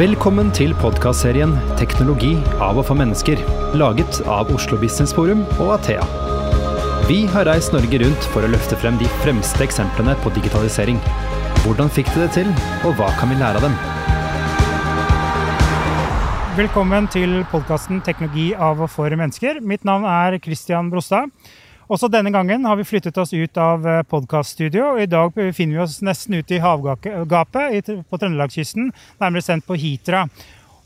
Velkommen til podkastserien 'Teknologi av og for mennesker', laget av Oslo Business Forum og Athea. Vi har reist Norge rundt for å løfte frem de fremste eksemplene på digitalisering. Hvordan fikk de det til, og hva kan vi lære av dem? Velkommen til podkasten 'Teknologi av og for mennesker'. Mitt navn er Christian Brostad. Også denne gangen har vi flyttet oss ut av podkaststudio. I dag befinner vi oss nesten ute i havgapet på Trøndelagskysten, nærmere sendt på Hitra.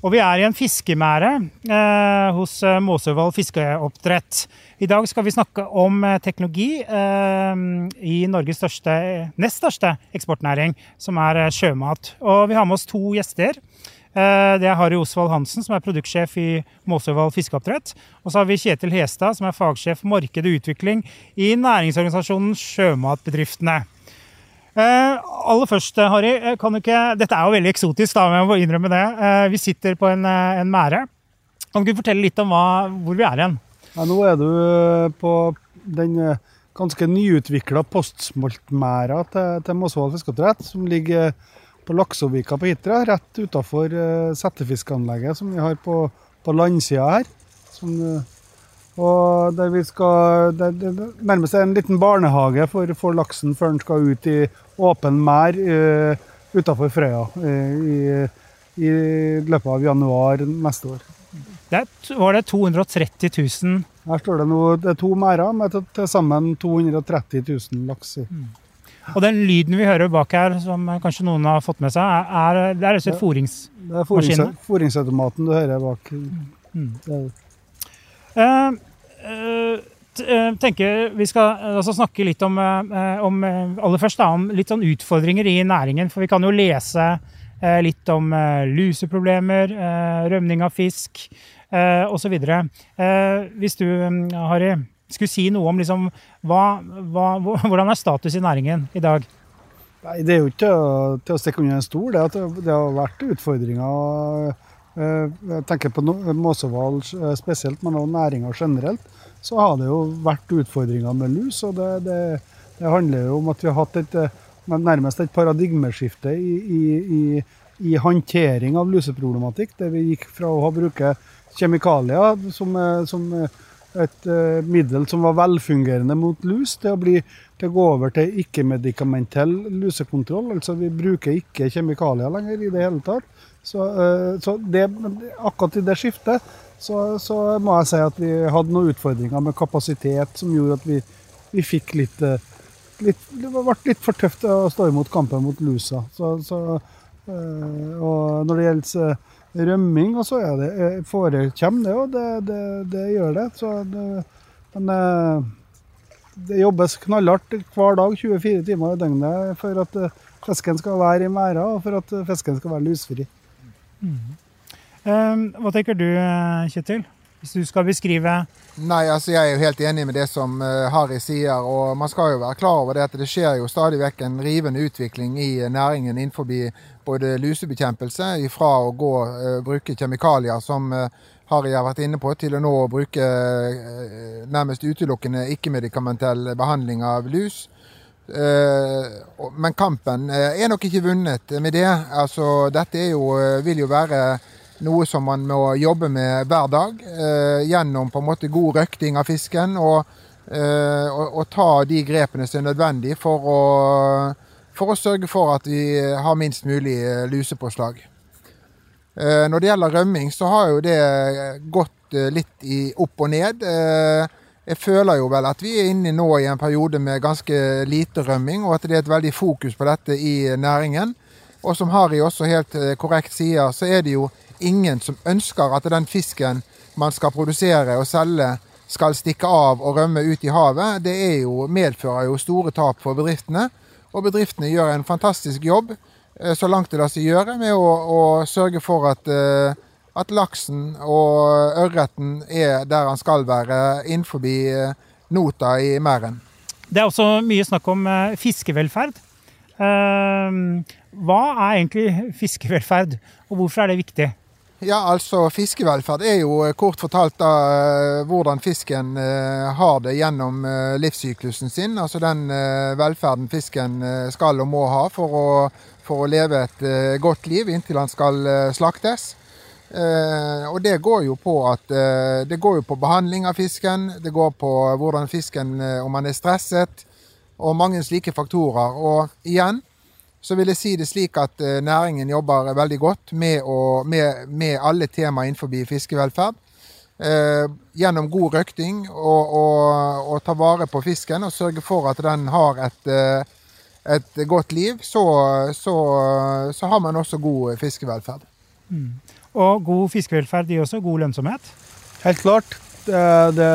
Og vi er i en fiskemære eh, hos Måsøvoll fiskeoppdrett. I dag skal vi snakke om teknologi eh, i Norges største, nest største eksportnæring, som er sjømat. Og vi har med oss to gjester. Det er Harry Osvald Hansen, som er produktsjef i Måsøvoll fiskeoppdrett. Og så har vi Kjetil Hestad, som er fagsjef marked og utvikling i næringsorganisasjonen Sjømatbedriftene. Uh, aller først, Harry, kan du ikke, Dette er jo veldig eksotisk, da, jeg må innrømme det. Vi sitter på en, en mære. Kan du fortelle litt om hva, hvor vi er igjen? Ja, nå er du på den ganske nyutvikla postsmoltmæra til, til Måsøvoll fiskeoppdrett, som ligger på Laksovika på Hitra, rett utafor uh, settefiskanlegget som vi har på, på landsida her. Som, uh, og der vi skal det, det, nærmest en liten barnehage for, for, laksen før den skal ut i åpen mær uh, utafor Frøya i, i, løpet av januar neste år. Der var det 230 000 Her står det nå det er to merder med til sammen 230 000 laks i. Mm. Og den lyden vi hører bak her, som kanskje noen har fått med seg, er, det er rett fôringsmaskinen? Det er foringsautomaten du hører bak. Mm. Uh, uh, tenker Vi skal altså snakke litt om, uh, om, aller først da, om litt sånn utfordringer i næringen. For vi kan jo lese litt om luseproblemer, rømning av fisk osv. hvis du, Harry skulle si noe om liksom, hva, hva, hvordan er status i næringen i dag? Nei, Det er jo ikke til, til å stikke under en stol. Det, det har vært utfordringer. Jeg tenker på Måsehval spesielt, men også næringa generelt. Så har det jo vært utfordringer med lus. og det, det, det handler jo om at vi har hatt et, nærmest et paradigmeskifte i, i, i, i håndtering av luseproblematikk. Der vi gikk fra å bruke kjemikalier som, som et uh, middel som var velfungerende mot lus, til å, bli, til å gå over til ikke-medikamentell lusekontroll. Altså vi bruker ikke kjemikalier lenger i det hele tatt. Så, uh, så det, akkurat i det skiftet så, så, må jeg si at vi hadde noen utfordringer med kapasitet som gjorde at vi, vi fikk litt, uh, litt, Det ble litt for tøft å stå imot kampen mot lusa. Så, så, og når det gjelder rømming, og så er det, eh, forekommer det jo. Det, det, det, gjør det. det men eh, det jobbes knallhardt hver dag 24 timer i døgnet for at eh, fisken skal være i merda, og for at fisken skal være lusfri. Mm. Hva tenker du, Kjetil? Hvis du skal beskrive Nei, altså Jeg er jo helt enig med det som Harry sier. og Man skal jo være klar over det at det skjer jo stadig vekk en rivende utvikling i næringen innenfor både lusebekjempelse ifra å gå, uh, bruke kjemikalier, som Harry har vært inne på, til å nå bruke nærmest utelukkende ikke-medikamentell behandling av lus. men kampen er nok ikke vunnet med det. Altså, dette jo, vil jo være noe som man må jobbe med hver dag. gjennom på en måte god røkting av fisken. og, og, og ta de grepene som er nødvendige for å for å sørge for at vi har minst mulig eh, lusepåslag. Eh, når det gjelder rømming, så har jo det gått eh, litt i opp og ned. Jeg føler jo vel at vi er inne nå i en periode med ganske lite rømming, og at det er et veldig fokus på dette i næringen. Og som Harry også helt korrekt sier, så er det jo ingen som ønsker at den fisken man skal produsere og selge, skal stikke av og rømme ut i havet. Det jo, medfører jo store tap for bedriftene. Og bedriftene gjør en fantastisk jobb, eh, så langt det lar seg gjøre, med å, å sørge for at, eh, at, laksen og ørreten er der han skal være, innenfor eh, nota i merden. Det er også mye snakk om fiskevelferd. Hva er egentlig fiskevelferd, og hvorfor er det viktig? Ja, altså Fiskevelferd er jo eh, kort fortalt da eh, hvordan fisken eh, har det gjennom livssyklusen sin. Altså den velferden fisken skal og må ha for å, for å leve et godt liv inntil han skal slaktes. Og det går jo på at det går jo på behandling av fisken, det går på hvordan fisken om han er stresset, og mange slike faktorer. Og igjen så vil jeg si det slik at eh, næringen jobber veldig godt med, å, med, med alle temaer innenfor fiskevelferd. Eh, gjennom god røkting og, og, og, ta vare på fisken og sørge for at den har et, eh, et godt liv, så, så, så, har man også god fiskevelferd. Mm. Og god fiskevelferd gir også god lønnsomhet? Helt klart. Det, det,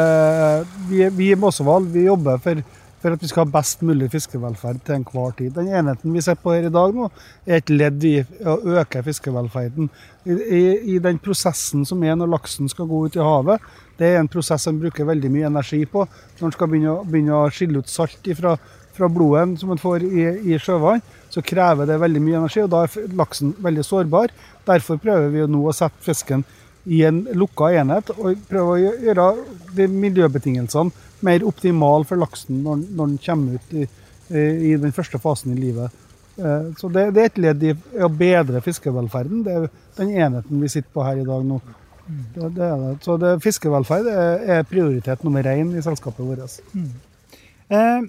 vi, vi i Mossevoll jobber for for at vi skal ha best mulig fiskevelferd til enhver tid. Den enheten vi ser på her i dag nå, er et ledd i å øke fiskevelferden. I, i, I, den prosessen som er når laksen skal gå ut i havet, det er en prosess som bruker veldig mye energi på. Når en skal begynne, begynne, å skille ut salt fra, fra blodet som en får i, i sjøvann, så krever det veldig mye energi, og da er laksen veldig sårbar. Derfor prøver vi nå å sette fisken i en lukka enhet og prøve å gjøre de miljøbetingelsene mer optimal for laksen når, når den kommer ut i, i, den første fasen i livet. Eh, så det, det er et ledd i å bedre fiskevelferden. Det er den enheten vi sitter på her i dag nå. Det, det er det. Så det, fiskevelferd er, prioritet nummer én i selskapet vårt. Mm. Eh,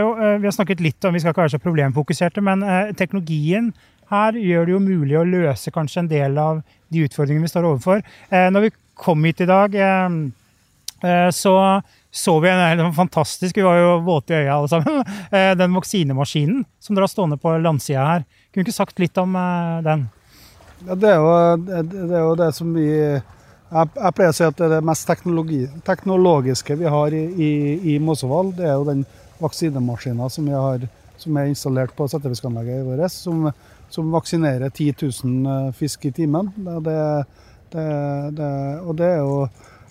jo, eh, vi har snakket litt om, vi skal ikke være så problemfokuserte, men eh, teknologien her gjør det jo mulig å løse kanskje en del av de utfordringene vi står overfor. Eh, når vi kom hit i dag, eh, eh, så så vi en, fantastisk Vi var jo våte i øya alle sammen. Eh, den vaksinemaskinen som dere har stående på landsida her. Kunne du ikke sagt litt om eh, den? Ja, det, er jo, det, er jo, det som vi jeg, jeg, pleier å si at det er det mest teknologiske vi har i, i, i Mossevoll. Det er jo den vaksinemaskinen som, har, som er installert på settefiskanlegget vårt, som, som, vaksinerer 10 000 eh, fisk i timen. Det, og det er jo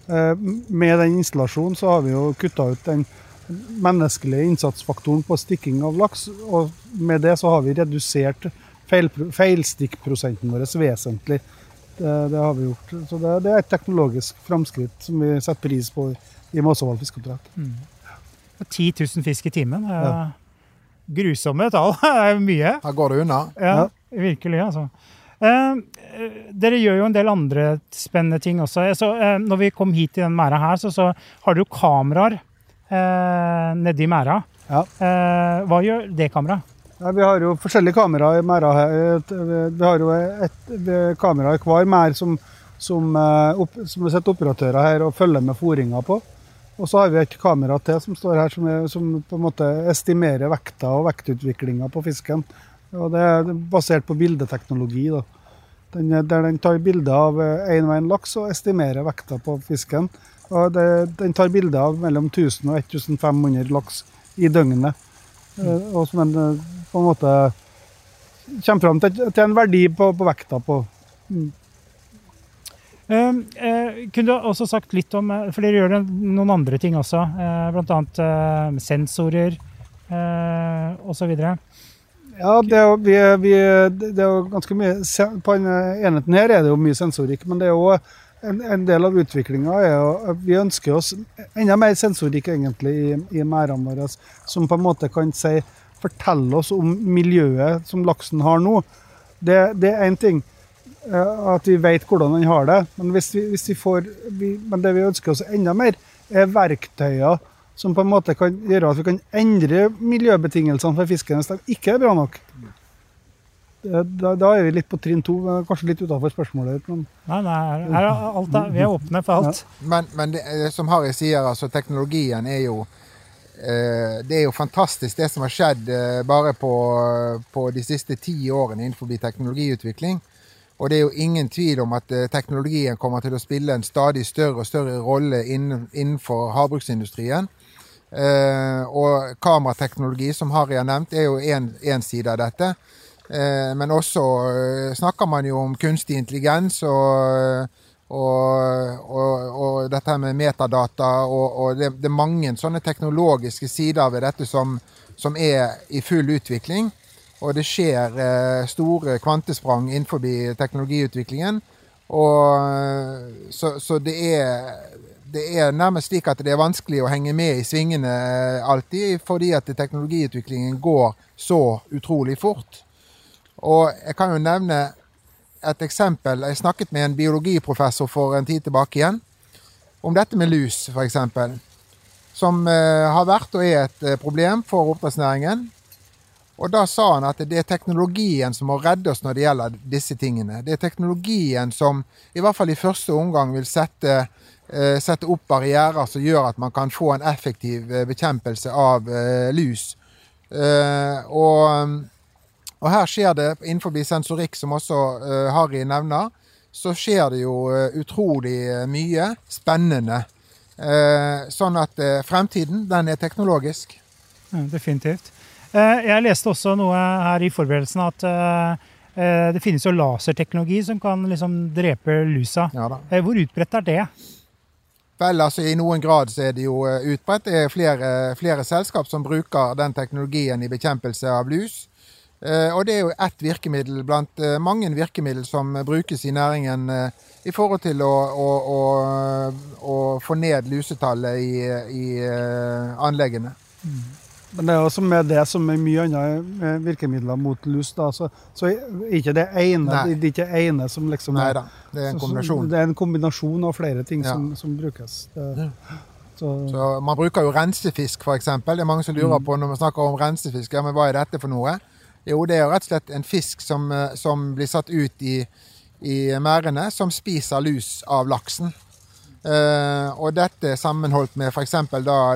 med den installasjonen så har vi jo kutta ut den menneskelige innsatsfaktoren på stikking av laks. Og med det så har vi redusert feil, feilstikkprosenten vår vesentlig. Det, det, har vi gjort. Så det, det, er et teknologisk framskritt som vi setter pris på i Måsavoll fiskeoppdrett. Mm. 10 000 fisk i timen. Ja. grusomme tall. Det er mye. Her går det unna. Ja, virkelig, altså. Eh, dere gjør jo en del andre spennende ting også. Så, eh, når vi kom hit i den merda her, så, så har dere jo kameraer eh, nedi merda. Ja. Eh, hva gjør det kameraet? Ja, vi har jo forskjellige kameraer i merda her. Vi har jo et, et kamera i hver merd som, som, eh, opp, som setter operatører her og følger med fôringa på. Og så har vi et kamera til som står her, som, er, som på en måte estimerer vekta og vektutviklinga på fisken. Og det er basert på bildeteknologi. da. Den, der den tar bilde av én og én laks og estimerer vekta på fisken. Og det, den tar bilde av mellom 1000 og 1500 laks i døgnet. Mm. Og som en eh, på en måte kommer fram til, til en verdi på, på vekta på. Mm. Uh, uh, kunne du også sagt litt om For dere gjør noen andre ting også. Uh, Bl.a. Uh, sensorer uh, osv. Ja, det er, vi, vi, det er jo ganske mye På denne enheten her er det jo mye sensorikk, men det er jo en, en del av utviklinga er jo Vi ønsker oss enda mer sensorikk egentlig i, i merdene våre, som på en måte kan si fortelle oss om miljøet som laksen har nå. Det, det er én ting eh, at vi vet hvordan den har det, men, hvis vi, hvis vi får, men det vi ønsker oss enda mer, er verktøyer som på en måte kan gjøre at vi kan endre miljøbetingelsene for fisken hvis de ikke er bra nok. Da, da er vi litt på trinn to, kanskje litt utafor spørsmålet. Men... Nei, nei, her er alt, vi er åpne for alt. Ja. Men, men det, som Harry sier, altså teknologien er jo eh, det er jo fantastisk det som har skjedd eh, bare på, på, de siste ti årene innenfor teknologiutvikling. Og det er jo ingen tvil om at eh, teknologien kommer til å spille en stadig større og større rolle innenfor havbruksindustrien. Eh, og kamerateknologi, som Harry har nevnt, er jo én side av dette. Eh, men også eh, snakker man jo om kunstig intelligens og, og, og, og dette med metadata. Og, det, det, er mange sånne teknologiske sider ved dette som, som er i full utvikling. Og det skjer store kvantesprang innenfor teknologiutviklingen. Og, så, så det er det er nærmest slik at det er vanskelig å henge med i svingene alltid, fordi at teknologiutviklingen går så utrolig fort. Og jeg kan jo nevne et eksempel. Jeg snakket med en biologiprofessor for en tid tilbake igjen om dette med lus, f.eks. Som eh, har vært og er et eh, problem for oppdrettsnæringen. Og da sa han at det er teknologien som må redde oss når det gjelder disse tingene. Det er teknologien som i hvert fall i første omgang vil sette, eh, sette opp barrierer som gjør at man kan få en effektiv eh, bekjempelse av eh, lus. Eh, og, og, her skjer det innenfor sensorikk, som også eh, Harry nevner, så skjer det jo eh, utrolig mye spennende. sånn at fremtiden, den er teknologisk. Ja, definitivt. Eh, jeg leste også noe her i forberedelsen at eh, eh, det finnes jo laserteknologi som kan liksom drepe lusa. Ja, Hvor utbredt er det? Vel, altså I noen grad så er det jo utbredt. Det er flere, flere selskap som bruker den teknologien i bekjempelse av lus. Og det er jo ett virkemiddel blant mange virkemiddel som brukes i næringen i forhold til å, å, å, å få ned lusetallet i, i anleggene. Mm. Men det er også med det som med mye andre eh, virkemidler mot lus, da, så, så er ikke det ene Nei. det er ikke ene som liksom Nei da, det er en kombinasjon. Så, det er en kombinasjon av flere ting ja. som, som, brukes. Det, så. så. Man bruker jo rensefisk, f.eks. Det er mange som lurer mm. på når man snakker om rensefisk. Ja, men hva er dette for noe? Jo, det er jo rett og slett en fisk som, eh, som blir satt ut i, i merdene, som spiser lus av laksen. Uh, og dette er sammenholdt med f.eks.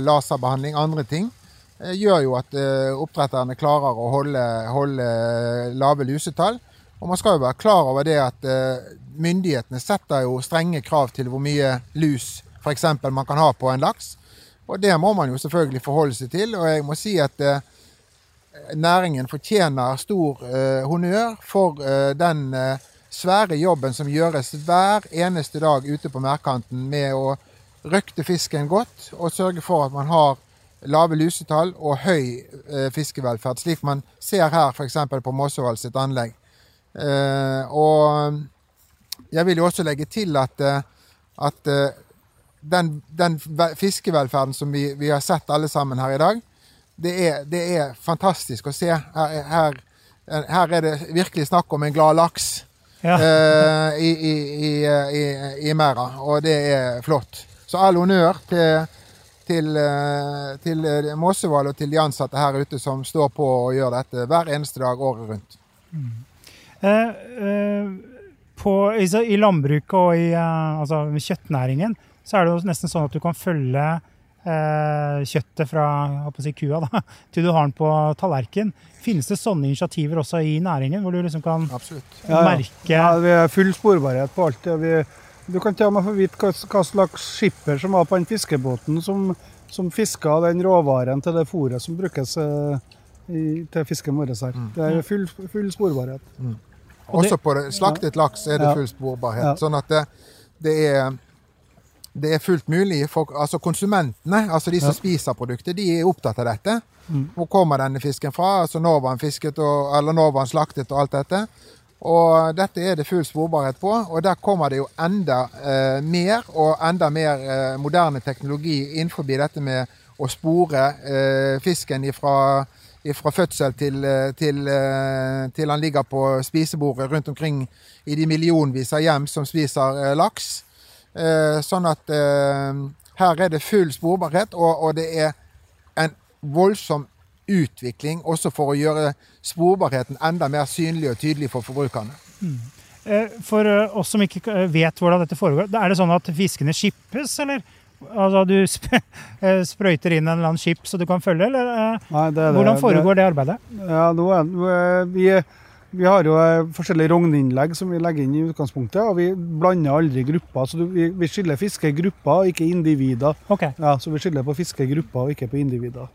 laserbehandling, andre ting. Eh, gjør jo at eh, oppdretterne klarer å holde, holde, lave lusetall. Og man skal jo være klar over det at eh, myndighetene setter jo strenge krav til hvor mye lus f.eks. man kan ha på en laks. Og det må man jo selvfølgelig forholde seg til. Og jeg må si at næringen fortjener stor honnør for den svære jobben som gjøres hver eneste dag ute på merdkanten med å røkte fisken godt og sørge for at man har lave lusetall og høy eh, fiskevelferd, slik man ser her f.eks. på Mossevoll sitt anlegg. Eh, og jeg vil jo også legge til at, eh, at eh, den, den, fiskevelferden som vi, vi, har sett alle sammen her i dag, det er, det er fantastisk å se. Her, her, her, er det virkelig snakk om en glad laks ja. eh, i, i, i, i, i merda, og det er flott. Så all honnør til til, eh, til eh, Måsevall og til de ansatte her ute som står på og gjør dette hver eneste dag året rundt. Mm. Eh, eh, på, I landbruket og i eh, altså, kjøttnæringen så er det jo nesten sånn at du kan følge eh, kjøttet fra si, kua da, til du har den på tallerken. Finnes det sånne initiativer også i næringen, hvor du liksom kan Absolutt. merke ja, ja. ja, Vi har full sporbarhet på alt. Vi du kan til og med få vite hva, hva, slags skipper som var på den fiskebåten som, som fiska den råvaren til det fôret som brukes eh, i, til fisken vår her. Mm. Det er full, full sporbarhet. Mm. Også på slaktet laks er det full sporbarhet. Ja. Sånn at det, det, er, det er fullt mulig for altså konsumentene, altså de som ja. spiser produktet, de er opptatt av dette. Mm. Hvor kommer denne fisken fra? Altså Når var den fisket, og, eller når var den slaktet, og alt dette. Og dette er det full sporbarhet på, og der kommer det jo enda eh, mer og enda mer eh, moderne teknologi innenfor dette med å spore eh, fisken ifra, ifra fødsel til, eh, til, eh, til, han ligger på spisebordet rundt omkring i de millionvis av hjem som spiser eh, laks. sånn at her er det full sporbarhet, og, og det er en voldsom utvikling også for å gjøre sporbarheten enda mer synlig og tydelig for forbrukerne. Mm. Eh, for eh, oss som ikke eh, vet hvordan dette foregår, er det sånn at fiskene skippes, eller? Altså du sprøyter inn en eller annen skip så du kan følge, eller Nei, det det. hvordan foregår det, arbeidet? Ja, nå er, vi, vi, har jo forskjellige rogninnlegg som vi legger inn i utgangspunktet, og vi blander aldri grupper. Så vi, vi skiller fiskegrupper, ikke individer. Okay. Ja, så vi skiller på fiskegrupper og ikke på individer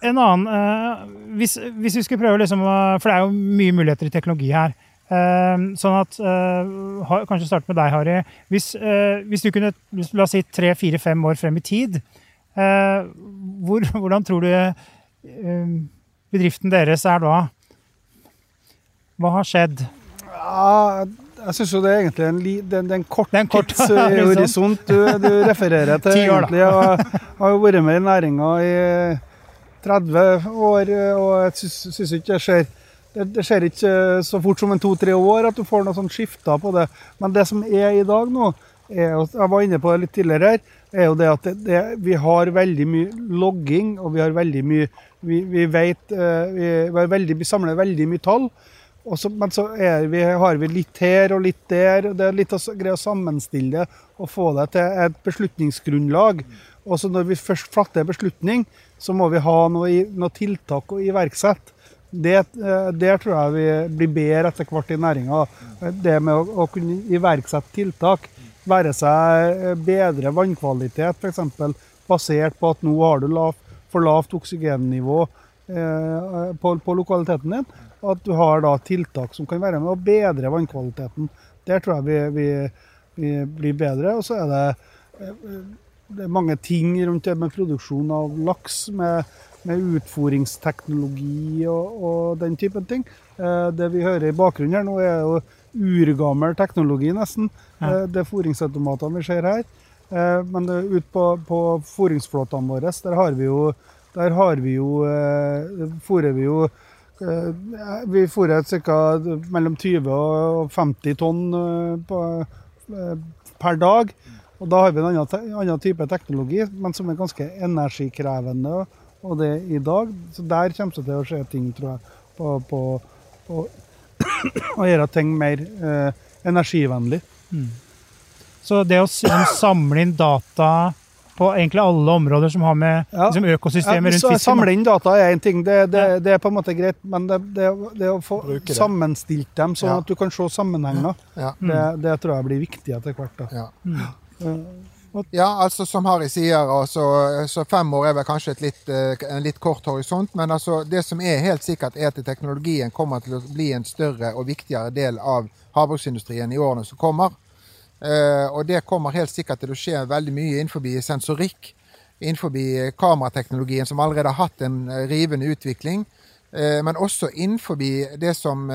en annen uh, hvis, hvis, vi skulle prøve liksom For det er jo mye muligheter i teknologi her. Uh, sånn at uh, Kanskje starte med deg, Harry. Hvis, hvis du kunne la oss si tre, fire, fem år frem i tid, hvor, hvordan tror du bedriften deres er da? Hva har skjedd? Ja, Jeg syns jo det er egentlig en, li, det, det er en kort, Det er en kort tidshorisont du, du refererer til. Ti år, da. egentlig. Jeg har jo vært med i næringa i 30 år, og jeg syns ikke det skjer det, det skjer ikke så fort som en to-tre år at du får noe sånn skifter på det. Men det som er i dag nå, er, jeg var inne på det litt tidligere her, er jo det at det, det, vi har veldig mye logging, og vi har veldig mye Vi, vi vet eh, vi, vi, veldig, vi samler veldig mye tall. Og så, men så vi, har vi litt her og litt der. og Det er litt å greie å sammenstille det og få det til et beslutningsgrunnlag. Og så når vi først fatter beslutning, så må vi ha noe, noe tiltak å iverksette. Det, eh, tror jeg vi blir bedre etter hvert i næringa. Det med å, å kunne iverksette tiltak. Være seg eh, bedre vannkvalitet, f.eks. Basert på at nå har du lav, for lavt oksygennivå eh, på, på lokaliteten din. Og at du har da tiltak som kan være med å bedre vannkvaliteten. Der tror jeg vi, vi, vi blir bedre. Og så er det, eh, det er mange ting rundt det med produksjon av laks. med med utfòringsteknologi og, og den typen ting. Eh, det vi hører i bakgrunnen her nå, er jo urgammel teknologi, nesten. Ja. Eh, det er fòringsautomatene vi ser her. Men ut på, på fòringsflåtene våre, der har vi jo der har vi jo fôrer vi jo Vi fôrer ca. mellom 20 og 50 tonn eh, eh, per dag. Og da har vi en annen, type teknologi, men som er ganske energikrevende. Og det i dag. Så der kommer det til å skje ting, tror jeg, på, på, å, å gjøre ting mer eh, energivennlig. Så det å samle inn data på egentlig alle områder som har med Ja. liksom, økosystemet Ja, rundt så fisken Samle inn data er én ting, det, det, det er på en måte greit. Men det, det, det å få sammenstilt dem sånn Ja. at du kan se sammenhenger, Ja. Mm. det, det tror jeg blir viktig etter hvert. da. Ja. Eh, Ja, altså som Harry sier, altså, så fem år er vel kanskje et litt, eh, en litt kort horisont. Men altså, det som er helt sikkert, er at teknologien kommer til å bli en større og viktigere del av havbruksindustrien i årene som kommer. Eh, og det kommer helt sikkert til å skje veldig mye innenfor sensorikk, innenfor kamerateknologien, som allerede har hatt en eh, rivende utvikling. Eh, men også innenfor det som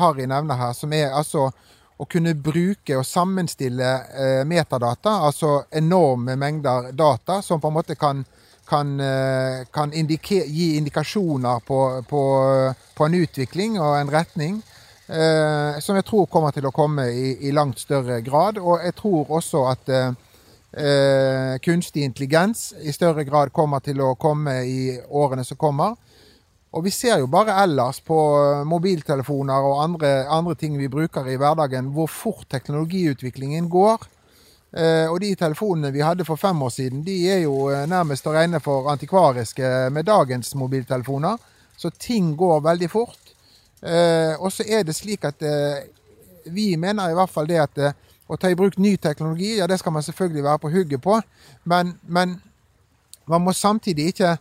Harry nevner her, som er altså å kunne bruke og sammenstille metadata, altså enorme mengder data, som på en måte kan, kan, kan indike, gi indikasjoner på, på, på en utvikling og en retning. Eh, som jeg tror kommer til å komme i, i langt større grad. Og jeg tror også at eh, eh, kunstig intelligens i større grad kommer til å komme i årene som kommer. Og vi ser jo bare ellers på mobiltelefoner og andre, andre ting vi bruker i hverdagen, hvor fort teknologiutviklingen går. Eh, og de telefonene vi hadde for fem år siden, de er jo eh, nærmest å regne for antikvariske med dagens mobiltelefoner. Så ting går veldig fort. Eh, og så er det slik at eh, vi mener i hvert fall det at eh, å ta i bruk ny teknologi, ja det skal man selvfølgelig være på hugget på, men, men man må samtidig ikke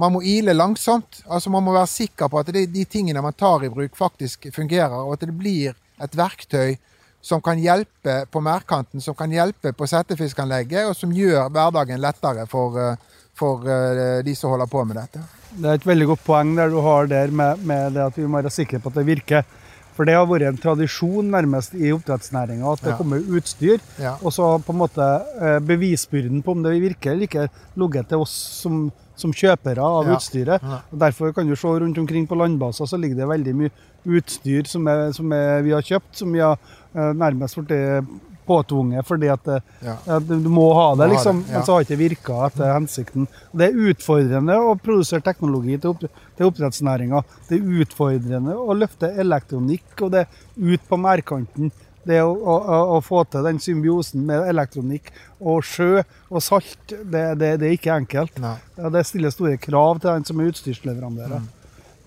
man må ile langsomt. altså Man må være sikker på at det, de tingene man tar i bruk, faktisk fungerer, og at det blir et verktøy som kan hjelpe på merdkanten, som kan hjelpe på settefiskanlegget, og som gjør hverdagen lettere for, eh, for eh, de som holder på med dette. Det er et veldig godt poeng der du har der med, med det at vi må være sikre på at det virker. For det har vært en tradisjon nærmest i oppdrettsnæringa at det Ja. kommer utstyr. Ja. Og så på en måte eh, bevisbyrden på om det virker eller ikke, ligget til oss som, som kjøpere av Ja. utstyret. Og Derfor kan du se rundt omkring på landbaser så ligger det veldig mye utstyr som, er, som er, vi har kjøpt, som vi har eh, nærmest blitt påtvunget fordi at Ja. at du må ha det, Må liksom. det. Men så har ikke det virka etter hensikten. Og Det er utfordrende å produsere teknologi til, opp, til oppdrettsnæringa. Det er utfordrende å løfte elektronikk og det ut på merdkanten. Det å, å, å, få til den symbiosen med elektronikk og sjø og salt, det, det, det er ikke enkelt. Nei. Ja, det stiller store krav til den som er utstyrsleverandør. Mm.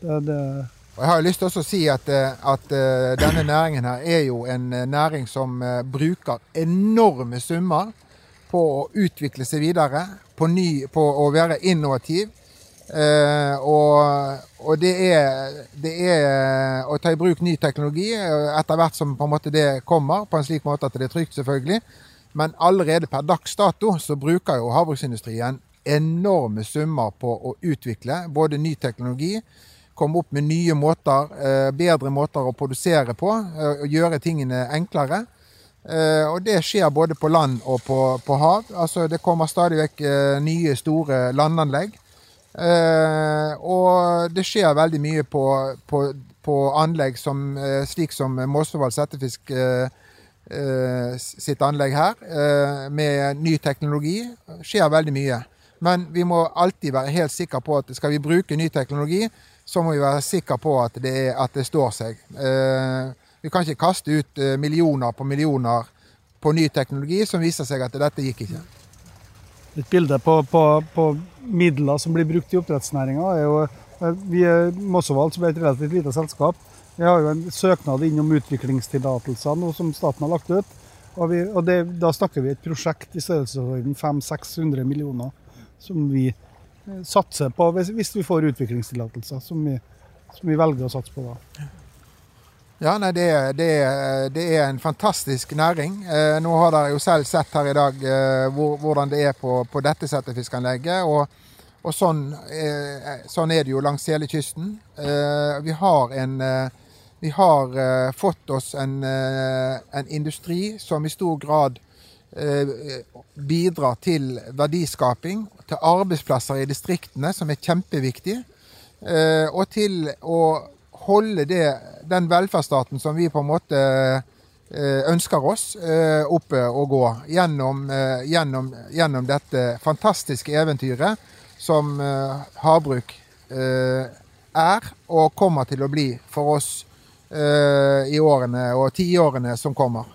Det, det, Og jeg har jo lyst til å si at, eh, at eh, denne næringen her er jo en eh, næring som bruker enorme summer på å utvikle seg videre, på, ny, på å være innovativ. Eh, og og det, er, det er å ta i bruk ny teknologi etter hvert som det kommer, på en slik måte at det er trygt, selvfølgelig. Men allerede per dags dato så bruker jo havbruksindustrien enorme summer på å utvikle både ny teknologi, komme opp med nye måter, eh, bedre måter å produsere på. og Gjøre tingene enklere. Og det skjer både på land og på, på hav. Altså Det kommer stadig vekk nye, store landanlegg. Og det skjer veldig mye på, på, på anlegg som, slik som Mossevoll settefisk sitt anlegg her, med ny teknologi. skjer veldig mye. Men vi må alltid være helt sikre på at skal vi bruke ny teknologi, så må vi være sikre på at det, at det står seg. Eh, vi kan ikke kaste ut eh, millioner på millioner på ny teknologi som viser seg at dette gikk ikke. Et bilde på, på, på midler som blir brukt i oppdrettsnæringa, er jo eh, vi er Mossevall, som er et relativt lite selskap. Vi har jo en søknad innom utviklingstillatelser som staten har lagt ut. Og, vi, og det, da snakker vi et prosjekt i størrelsesorden 500-600 millioner som vi eh, satser på hvis, vi får utviklingstillatelser, som, som, vi velger å satse på da. Ja, nei, det, det, det, er en fantastisk næring. Eh, nå har dere jo selv sett her i dag eh, hvor, hvordan det er på, på dette settefiskanlegget. Og, og sånn, eh, sånn, er det jo langs hele kysten. Eh, vi har en eh, vi har fått oss en, en industri som i stor grad Eh, bidra til verdiskaping, til arbeidsplasser i distriktene, som er kjempeviktig, eh, og til å holde det, den velferdsstaten som vi på en måte eh, ønsker oss, oppe og gå gjennom, gjennom, gjennom dette fantastiske eventyret som havbruk er og kommer til å bli for oss i årene og tiårene som kommer.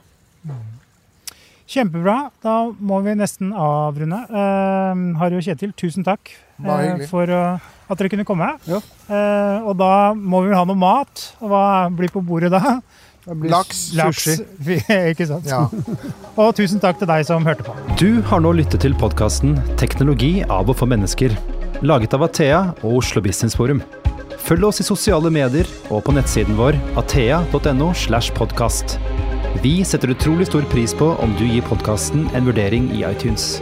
Kjempebra. Da må vi nesten avrunde. Uh, Harry og Kjetil, tusen takk uh, for uh, at dere kunne komme. Ja. Uh, og da må vi ha noe mat. Og hva blir på bordet da? Laks, sushi. Ikke sant? Ja. og tusen takk til deg som hørte på. Du har nå lyttet til podkasten 'Teknologi av og for mennesker', laget av Athea og Oslo Business Forum. Følg oss i sosiale medier og på nettsiden vår athea.no. slash podkast. Vi setter utrolig stor pris på om du gir podkasten en vurdering i iTunes.